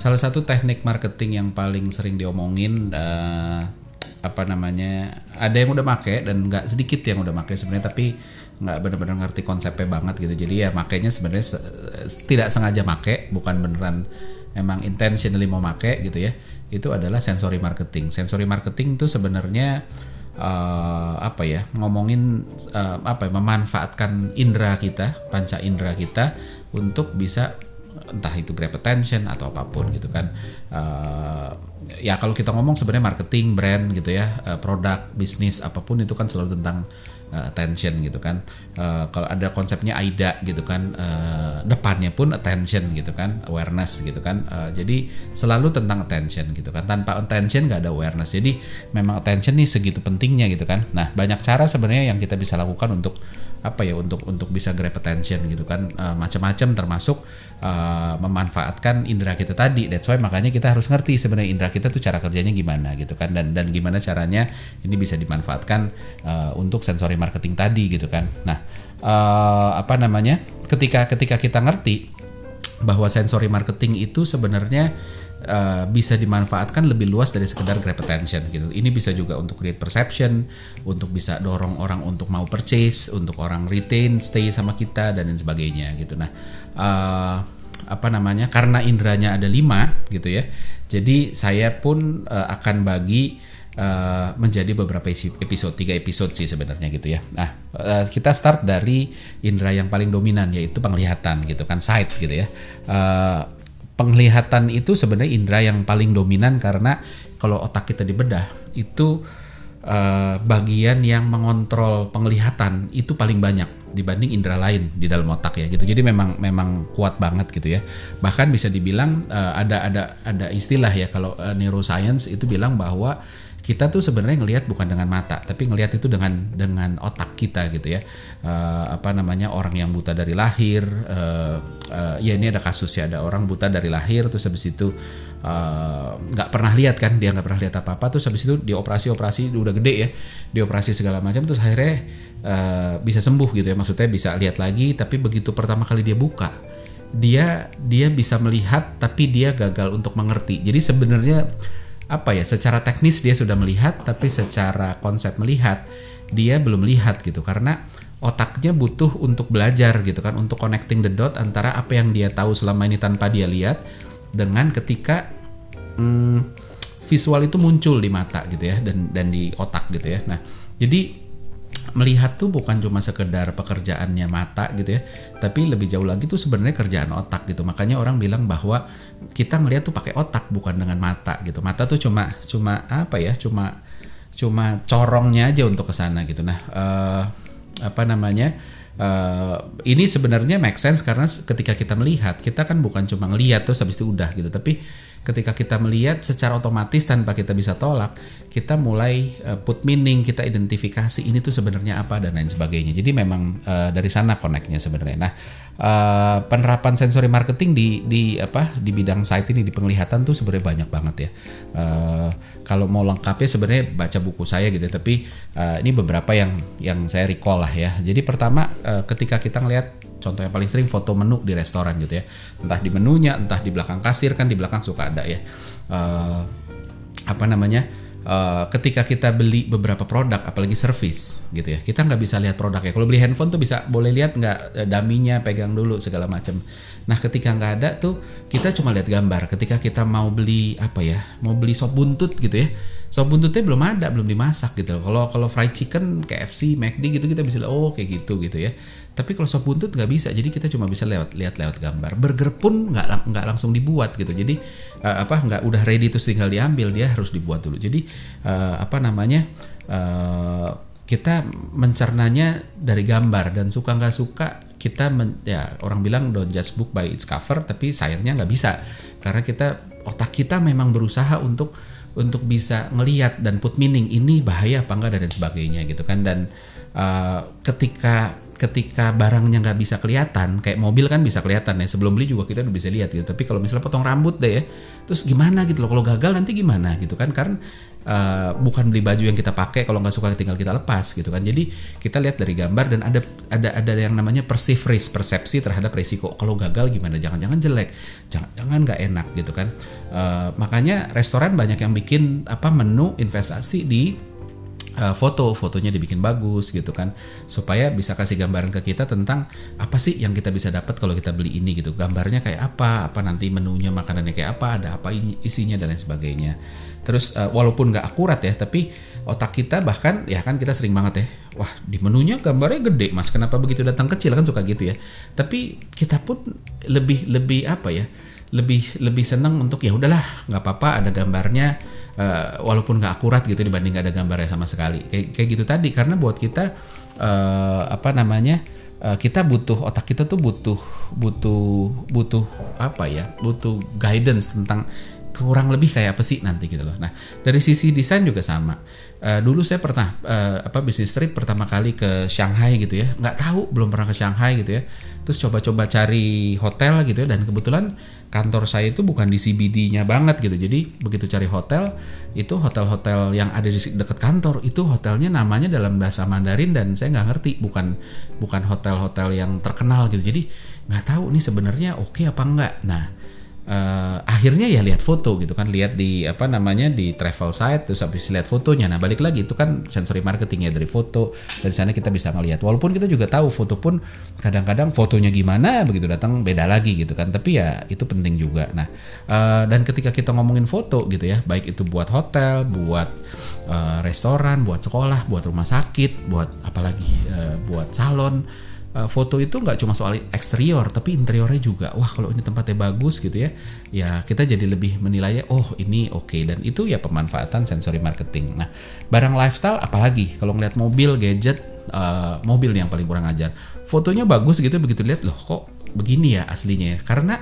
salah satu teknik marketing yang paling sering diomongin uh, apa namanya ada yang udah make dan nggak sedikit yang udah make sebenarnya tapi nggak benar-benar ngerti konsepnya banget gitu. Jadi ya makainya sebenarnya se tidak sengaja make bukan beneran emang intentionally mau make gitu ya. Itu adalah sensory marketing. Sensory marketing itu sebenarnya uh, apa ya ngomongin uh, apa ya, memanfaatkan indera kita panca indera kita untuk bisa entah itu grab attention atau apa pun gitu kan. Uh, ya kalau kita ngomong sebenarnya marketing brand gitu ya uh, produk bisnis apa pun itu kan selalu tentang uh, attention gitu kan. Uh, kalau ada konsepnya AIDA gitu kan uh, depannya pun attention gitu kan awareness gitu kan. Uh, jadi selalu tentang attention gitu kan. Tanpa attention nggak ada awareness. Jadi memang attention nih segitu pentingnya gitu kan. Nah banyak cara sebenarnya yang kita bisa lakukan untuk apa ya untuk untuk bisa grab attention gitu kan. Uh, macam-macam termasuk uh, memanfaatkan indera kita tadi. That's why makanya kita harus ngerti sebenarnya indera kita tuh cara kerjanya gimana gitu kan. Dan dan gimana caranya ini bisa dimanfaatkan uh, untuk sensory marketing tadi gitu kan. Nah uh, apa namanya? Ketika ketika kita ngerti bahwa sensory marketing itu sebenarnya uh, bisa dimanfaatkan lebih luas dari sekedar grab attention gitu. Ini bisa juga untuk create perception, untuk bisa dorong orang untuk mau purchase, untuk orang retain, stay sama kita dan lain sebagainya gitu. Nah, uh, apa namanya? Karena indranya ada lima gitu ya. Jadi saya pun uh, akan bagi Uh, menjadi beberapa episode tiga episode sih sebenarnya gitu ya. Nah uh, kita start dari indera yang paling dominan yaitu penglihatan gitu kan sight gitu ya. Uh, penglihatan itu sebenarnya indera yang paling dominan karena kalau otak kita dibedah itu uh, bagian yang mengontrol penglihatan itu paling banyak dibanding indera lain di dalam otak ya gitu. Jadi memang memang kuat banget gitu ya. Bahkan bisa dibilang uh, ada ada ada istilah ya kalau uh, neuroscience itu bilang bahwa kita tuh sebenarnya ngelihat bukan dengan mata tapi ngelihat itu dengan dengan otak kita gitu ya. Uh, apa namanya orang yang buta dari lahir uh, uh, ya ini ada kasus ya ada orang buta dari lahir terus habis itu nggak uh, pernah lihat kan dia nggak pernah lihat apa apa terus habis itu dioperasi operasi udah gede ya dioperasi segala macam terus akhirnya uh, bisa sembuh gitu ya. Maksudnya bisa lihat lagi tapi begitu pertama kali dia buka dia dia bisa melihat tapi dia gagal untuk mengerti. Jadi sebenarnya apa ya secara teknis dia sudah melihat tapi secara konsep melihat dia belum lihat gitu. Karena otaknya butuh untuk belajar gitu kan untuk connecting the dot antara apa yang dia tahu selama ini tanpa dia lihat dengan ketika hmm, visual itu muncul di mata gitu ya dan dan di otak gitu ya. Nah jadi melihat tuh bukan cuma sekedar pekerjaannya mata gitu ya, tapi lebih jauh lagi tuh sebenarnya kerjaan otak gitu. Makanya orang bilang bahwa kita ngelihat tuh pakai otak bukan dengan mata gitu. Mata tuh cuma cuma apa ya? Cuma cuma corongnya aja untuk ke sana gitu. Nah, uh, apa namanya? Uh, ini sebenarnya make sense karena ketika kita melihat, kita kan bukan cuma ngelihat terus habis itu udah gitu, tapi ketika kita melihat secara otomatis tanpa kita bisa tolak, kita mulai uh, put meaning, kita identifikasi ini tuh sebenarnya apa dan lain sebagainya. Jadi memang uh, dari sana connectnya sebenarnya. Nah, uh, penerapan sensory marketing di di apa di bidang site ini di penglihatan tuh sebenarnya banyak banget ya. Uh, kalau mau lengkapnya sebenarnya baca buku saya gitu, tapi uh, ini beberapa yang yang saya recall lah ya. Jadi pertama uh, ketika kita ngelihat contoh yang paling sering foto menu di restoran gitu ya. Entah di menunya entah di belakang kasir kan di belakang suka ada ya. Uh, apa namanya? Uh, ketika kita beli beberapa produk apalagi service gitu ya kita nggak bisa lihat produknya. Kalau beli handphone tuh bisa boleh lihat nggak daminya pegang dulu segala macam nah ketika nggak ada tuh kita cuma lihat gambar. Ketika kita mau beli apa ya mau beli sop buntut gitu ya sop buntutnya belum ada belum dimasak gitu. Kalau kalau fried chicken KFC McD gitu kita bisa oh kayak gitu gitu ya. Tapi kalau sop buntut nggak bisa. Jadi kita cuma bisa lewat lihat lewat gambar. Burger pun nggak nggak langsung dibuat gitu. Jadi uh, apa nggak udah ready terus tinggal diambil dia harus dibuat dulu. Jadi uh, apa namanya uh, kita mencernanya dari gambar. Dan suka nggak suka kita men, ya orang bilang don't judge book by its cover tapi sayangnya nggak bisa. Karena kita otak kita memang berusaha untuk untuk bisa ngelihat dan put meaning ini bahaya apa enggak dan sebagainya gitu kan. Dan uh, ketika ketika barangnya nggak bisa kelihatan kayak mobil kan bisa kelihatan ya sebelum beli juga kita udah bisa lihat gitu. Tapi kalau misalnya potong rambut deh ya terus gimana gitu loh kalau gagal nanti gimana gitu kan? Karena uh, bukan beli baju yang kita pakai kalau nggak suka tinggal kita lepas gitu kan. Jadi kita lihat dari gambar dan ada ada ada yang namanya perceive risk persepsi terhadap risiko. Kalau gagal gimana? Jangan-jangan jelek jangan-jangan nggak enak gitu kan. Uh, makanya restoran banyak yang bikin apa menu investasi di uh, foto fotonya dibikin bagus gitu kan. Supaya bisa kasih gambaran ke kita tentang apa sih yang kita bisa dapat kalau kita beli ini gitu. Gambarnya kayak apa apa nanti menunya makanannya kayak apa ada apa isinya dan lain sebagainya. Terus uh, walaupun nggak akurat ya tapi otak kita bahkan ya kan kita sering banget ya wah di menunya gambarnya gede mas kenapa begitu datang kecil? Kan suka gitu ya. Tapi kita pun lebih lebih apa ya lebih lebih senang untuk ya udahlah nggak apa-apa ada gambarnya uh, walaupun nggak akurat gitu dibanding nggak ada gambarnya sama sekali kayak kayak gitu tadi karena buat kita uh, apa namanya uh, kita butuh otak kita tuh butuh butuh butuh apa ya butuh guidance tentang kurang lebih kayak apa sih nanti gitu loh. Nah dari sisi desain juga sama. Uh, dulu saya pernah uh, apa bisnis trip pertama kali ke Shanghai gitu ya, nggak tahu belum pernah ke Shanghai gitu ya. Terus coba-coba cari hotel gitu ya dan kebetulan kantor saya itu bukan di CBD-nya banget gitu. Jadi begitu cari hotel itu hotel-hotel yang ada di dekat kantor itu hotelnya namanya dalam bahasa Mandarin dan saya nggak ngerti bukan bukan hotel-hotel yang terkenal gitu. Jadi nggak tahu nih sebenarnya oke okay apa enggak. Nah uh, akhirnya ya lihat foto gitu kan lihat di apa namanya di travel site terus habis lihat fotonya. Nah balik lagi itu kan sensory marketingnya dari foto dari sana kita bisa ngelihat. Walaupun kita juga tahu foto pun kadang-kadang fotonya gimana begitu datang beda lagi gitu kan. Tapi ya itu penting juga. Nah uh, dan ketika kita ngomongin foto gitu ya baik itu buat hotel buat uh, restoran buat sekolah buat rumah sakit buat apalagi uh, buat salon uh, foto itu nggak cuma soal eksterior tapi interiornya juga. Wah kalau ini tempatnya bagus gitu ya ya kita jadi lebih menilainya oh ini oke. Okay. dan itu ya pemanfaatan sensory marketing. Nah barang lifestyle apalagi kalau ngeliat mobil gadget uh, mobil yang paling kurang ajar. Fotonya bagus gitu begitu lihat loh kok begini ya aslinya ya? Karena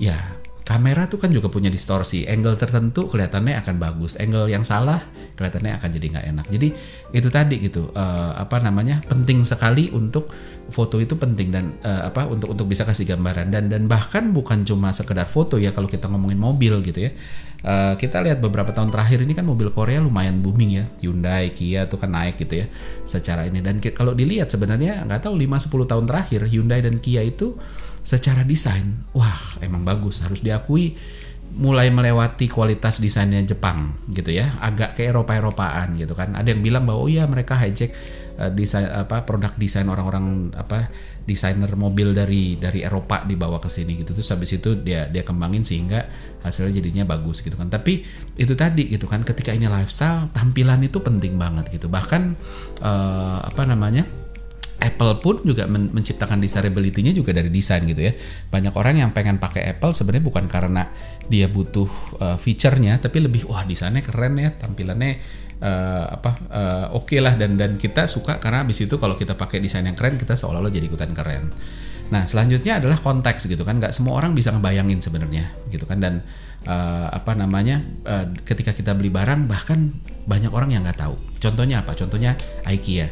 ya kamera tuh kan juga punya distorsi. Angle tertentu kelihatannya akan bagus. Angle yang salah kelihatannya akan jadi nggak enak. Jadi itu tadi gitu uh, apa namanya penting sekali untuk foto itu penting dan uh, apa untuk untuk bisa kasih gambaran. Dan dan bahkan bukan cuma sekedar foto ya kalau kita ngomongin mobil gitu ya uh, kita lihat beberapa tahun terakhir ini kan mobil Korea lumayan booming ya. Hyundai Kia tuh kan naik gitu ya secara ini. Dan kalau dilihat sebenarnya nggak tahu 5-10 tahun terakhir Hyundai dan Kia itu secara desain wah emang bagus. Harus diakui mulai melewati kualitas desainnya Jepang gitu ya. Agak ke Eropa Eropaan gitu kan. Ada yang bilang bahwa oh iya mereka hijack uh, desain apa produk desain orang-orang apa desainer mobil dari dari Eropa dibawa ke sini gitu. Terus habis itu dia dia kembangin sehingga hasilnya jadinya bagus gitu kan. Tapi itu tadi gitu kan ketika ini lifestyle tampilan itu penting banget gitu. Bahkan uh, apa namanya Apple pun juga men menciptakan desirability-nya juga dari desain gitu ya. Banyak orang yang pengen pakai Apple sebenarnya bukan karena dia butuh uh, feature-nya, tapi lebih wah desainnya keren ya, tampilannya uh, apa uh, oke okay lah dan dan kita suka karena abis itu kalau kita pakai desain yang keren kita seolah-olah jadi ikutan keren. Nah selanjutnya adalah konteks gitu kan, nggak semua orang bisa ngebayangin sebenarnya gitu kan dan uh, apa namanya uh, ketika kita beli barang bahkan banyak orang yang nggak tahu. Contohnya apa? Contohnya IKEA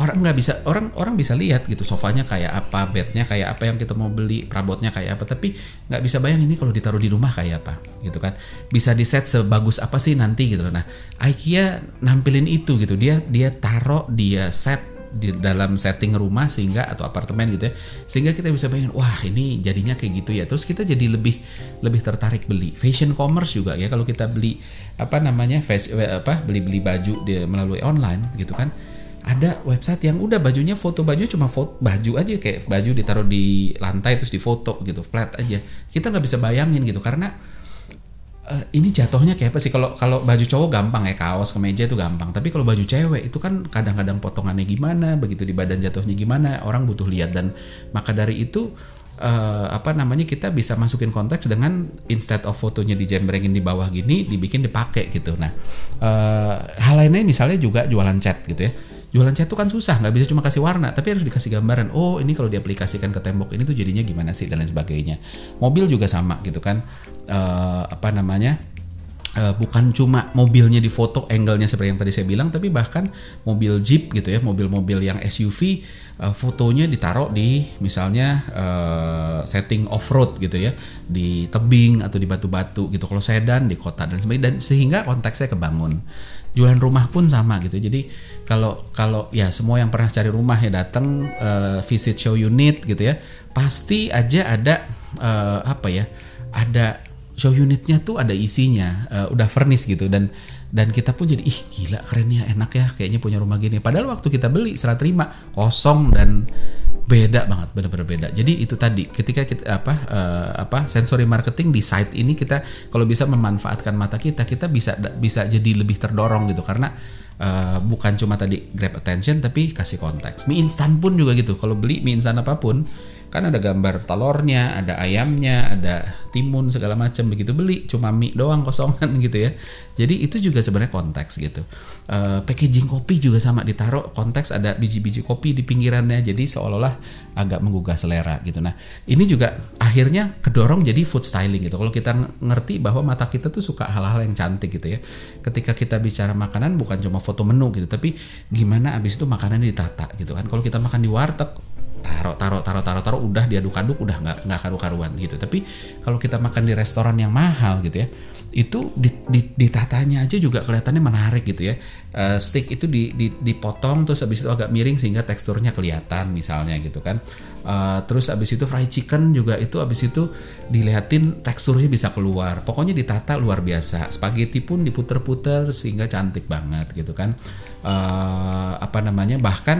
orang nggak bisa orang orang bisa lihat gitu sofanya kayak apa bednya kayak apa yang kita mau beli perabotnya kayak apa. Tapi nggak bisa bayang ini kalau ditaruh di rumah kayak apa gitu kan. Bisa di set sebagus apa sih nanti gitu nah IKEA nampilin itu gitu. Dia dia taruh dia set di dalam setting rumah sehingga atau apartemen gitu ya sehingga kita bisa bayangin wah ini jadinya kayak gitu ya. Terus kita jadi lebih lebih tertarik beli. Fashion commerce juga ya kalau kita beli apa namanya face apa beli beli baju di, melalui online gitu kan ada website yang udah bajunya foto baju cuma foto baju aja kayak baju ditaruh di lantai terus difoto gitu flat aja. Kita nggak bisa bayangin gitu karena uh, ini jatuhnya kayak apa sih? Kalau kalau baju cowok gampang ya kaos kemeja itu gampang. Tapi kalau baju cewek itu kan kadang-kadang potongannya gimana begitu di badan jatuhnya gimana orang butuh lihat. Dan maka dari itu uh, apa namanya kita bisa masukin konteks dengan instead of fotonya dijembrengin di bawah gini dibikin dipakai gitu. Nah uh, hal lainnya misalnya juga jualan cat gitu ya jualan cat itu kan susah nggak bisa cuma kasih warna tapi harus dikasih gambaran oh ini kalau diaplikasikan ke tembok ini tuh jadinya gimana sih dan lain sebagainya. Mobil juga sama gitu kan uh, apa namanya uh, bukan cuma mobilnya di foto angle-nya seperti yang tadi saya bilang tapi bahkan mobil Jeep gitu ya mobil-mobil yang SUV uh, fotonya ditaruh di misalnya uh, setting off road gitu ya di tebing atau di batu-batu gitu kalau sedan di kota dan sebagainya dan sehingga konteksnya kebangun. Jualan rumah pun sama gitu jadi kalau kalau ya semua yang pernah cari rumah ya datang uh, visit show unit gitu ya pasti aja ada uh, apa ya ada show unitnya tuh ada isinya uh, udah furnish gitu. Dan dan kita pun jadi ih gila keren ya enak ya kayaknya punya rumah gini. Padahal waktu kita beli serah terima kosong dan beda banget benar-benar beda. Jadi itu tadi ketika kita apa uh, apa sensory marketing di site ini kita kalau bisa memanfaatkan mata kita kita bisa bisa jadi lebih terdorong gitu. Karena uh, bukan cuma tadi grab attention tapi kasih konteks. Mie instan pun juga gitu. Kalau beli mie instan apa pun kan ada gambar telurnya, ada ayamnya, ada timun segala macam begitu beli cuma mie doang kosongan gitu ya. Jadi itu juga sebenarnya konteks gitu. Uh, packaging kopi juga sama ditaruh konteks ada biji-biji kopi di pinggirannya jadi seolah-olah agak menggugah selera gitu. Nah ini juga akhirnya kedorong jadi food styling gitu. Kalau kita ngerti bahwa mata kita tuh suka hal-hal yang cantik gitu ya. Ketika kita bicara makanan bukan cuma foto menu gitu, tapi gimana abis itu makanan ditata gitu kan. Kalau kita makan di warteg taruh taruh taruh taruh taruh udah diaduk-aduk udah nggak nggak karu-karuan gitu. Tapi kalau kita makan di restoran yang mahal gitu ya itu di, di, ditatanya aja juga kelihatannya menarik gitu ya. Uh, steak itu di, di, dipotong terus habis itu agak miring sehingga teksturnya kelihatan misalnya gitu kan. Uh, terus habis itu fried chicken juga itu habis itu dilihatin teksturnya bisa keluar. Pokoknya ditata luar biasa. Spaghetti pun diputer-puter sehingga cantik banget gitu kan. Uh, apa namanya? Bahkan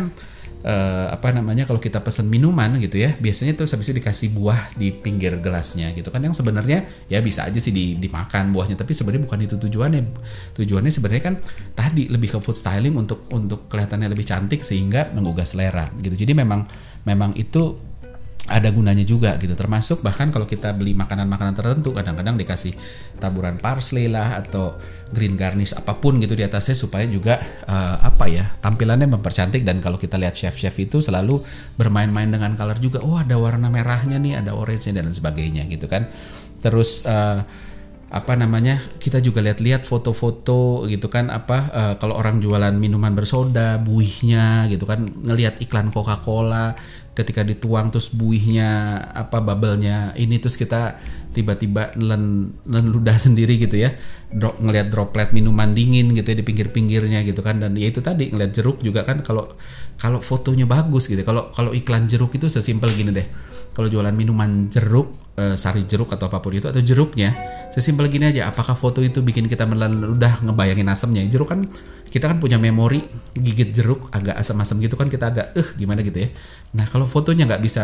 uh, apa namanya kalau kita pesen minuman gitu ya biasanya tuh habis itu dikasih buah di pinggir gelasnya gitu kan. Yang sebenarnya ya bisa aja sih di, dimakan buahnya tapi sebenarnya bukan itu tujuannya. Tujuannya sebenarnya kan tadi lebih ke food styling untuk untuk kelihatannya lebih cantik sehingga menggugah selera gitu. Jadi memang memang itu ada gunanya juga gitu. Termasuk bahkan kalau kita beli makanan-makanan tertentu kadang-kadang dikasih taburan parsley lah atau green garnish apa pun gitu di atasnya supaya juga uh, apa ya tampilannya mempercantik. Dan kalau kita lihat chef-chef itu selalu bermain-main dengan color juga. Oh ada warna merahnya nih ada orange-nya dan sebagainya gitu kan. Terus uh, apa namanya kita juga lihat-lihat foto-foto gitu kan apa uh, kalau orang jualan minuman bersoda buihnya gitu kan ngelihat iklan Coca-Cola ketika dituang terus buihnya apa bubble-nya ini terus kita tiba-tiba nelen, nelen ludah sendiri gitu ya. Dro, ngelihat droplet minuman dingin gitu ya di pinggir-pinggirnya gitu kan. Dan ya itu tadi ngelihat jeruk juga kan kalau kalau fotonya bagus gitu. Kalau kalau iklan jeruk itu sesimpel gini deh. Kalau jualan minuman jeruk e, sari jeruk atau apa pun itu atau jeruknya sesimpel gini aja. Apakah foto itu bikin kita menelan ludah ngebayangin asamnya jeruk kan kita kan punya memori gigit jeruk agak asam-asam gitu kan kita agak eh gimana gitu ya? Nah kalau fotonya nggak bisa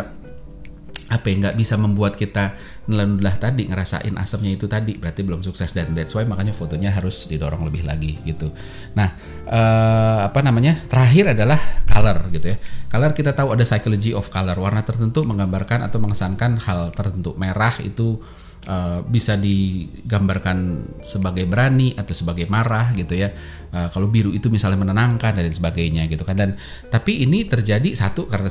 apa ya nggak bisa membuat kita nelan tadi ngerasain asamnya itu tadi berarti belum sukses dan that's why makanya fotonya harus didorong lebih lagi gitu. Nah uh, apa namanya terakhir adalah color gitu ya. Color kita tahu ada psychology of color warna tertentu menggambarkan atau mengesankan hal tertentu. Merah itu uh, bisa digambarkan sebagai berani atau sebagai marah gitu ya. Uh, kalau biru itu misalnya menenangkan dan sebagainya gitu kan. Dan tapi ini terjadi satu karena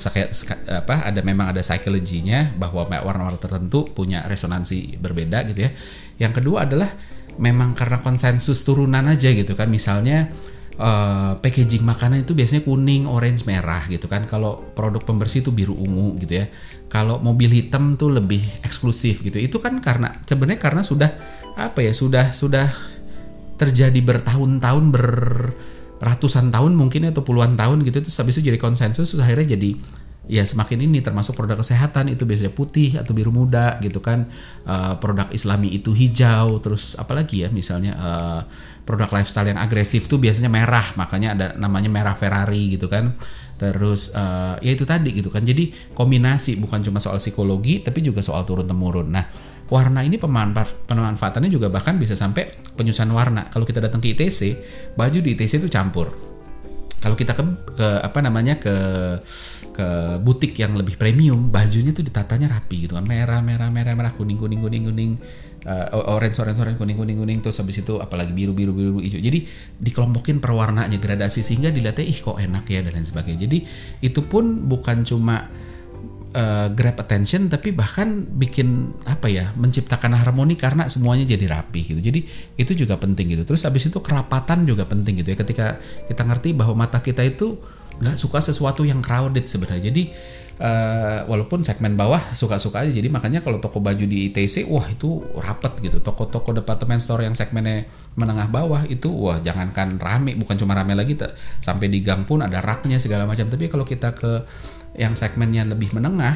apa ada memang ada psikologinya bahwa warna-warna tertentu punya resonansi berbeda gitu ya. Yang kedua adalah memang karena konsensus turunan aja gitu kan. Misalnya uh, packaging makanan itu biasanya kuning, orange, merah gitu kan. Kalau produk pembersih itu biru ungu gitu ya. Kalau mobil hitam tuh lebih eksklusif gitu. Itu kan karena sebenarnya karena sudah apa ya sudah sudah terjadi bertahun-tahun ber ratusan tahun mungkin atau puluhan tahun gitu terus habis itu jadi konsensus akhirnya jadi ya semakin ini termasuk produk kesehatan itu biasanya putih atau biru muda gitu kan. Uh, produk islami itu hijau terus apalagi ya misalnya uh, produk lifestyle yang agresif tuh biasanya merah makanya ada namanya merah Ferrari gitu kan. Terus uh, ya itu tadi gitu kan. Jadi kombinasi bukan cuma soal psikologi tapi juga soal turun temurun nah warna ini pemanfaat, pemanfaatannya juga bahkan bisa sampai penyusunan warna. Kalau kita datang ke ITC baju di ITC itu campur. Kalau kita ke, ke apa namanya ke ke butik yang lebih premium bajunya tuh ditatanya rapi gitu kan. Merah merah merah merah kuning kuning kuning kuning. Uh, orange orange orange kuning kuning kuning. Terus habis itu apalagi biru biru biru hijau. Jadi dikelompokin perwarnanya gradasi sehingga dilihatnya ih kok enak ya dan lain sebagainya. Jadi itu pun bukan cuma uh, grab attention tapi bahkan bikin apa ya menciptakan harmoni karena semuanya jadi rapi gitu. Jadi itu juga penting gitu. Terus habis itu kerapatan juga penting gitu ya. Ketika kita ngerti bahwa mata kita itu nggak suka sesuatu yang crowded sebenarnya. Jadi uh, walaupun segmen bawah suka-suka aja jadi makanya kalau toko baju di ITC wah itu rapet gitu. Toko-toko departemen store yang segmennya menengah bawah itu wah jangankan rame bukan cuma rame lagi sampai di gang pun ada raknya segala macam. Tapi kalau kita ke yang segmennya lebih menengah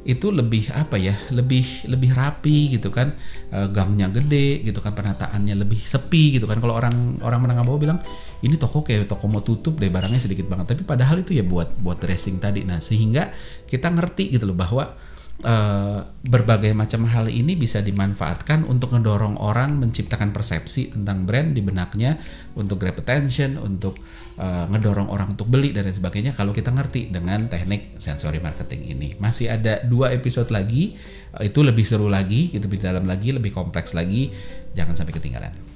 itu lebih apa ya lebih lebih rapi gitu kan. E, gangnya gede gitu kan penataannya lebih sepi gitu kan. Kalau orang orang menengah bawah bilang ini toko kayak toko mau tutup deh barangnya sedikit banget. Tapi padahal itu ya buat buat dressing tadi. Nah sehingga kita ngerti gitu loh bahwa uh, berbagai macam hal ini bisa dimanfaatkan untuk mendorong orang menciptakan persepsi tentang brand di benaknya untuk grab attention, untuk uh, ngedorong orang untuk beli dan lain sebagainya kalau kita ngerti dengan teknik sensory marketing ini. Masih ada dua episode lagi, uh, itu lebih seru lagi, itu lebih dalam lagi, lebih kompleks lagi. Jangan sampai ketinggalan.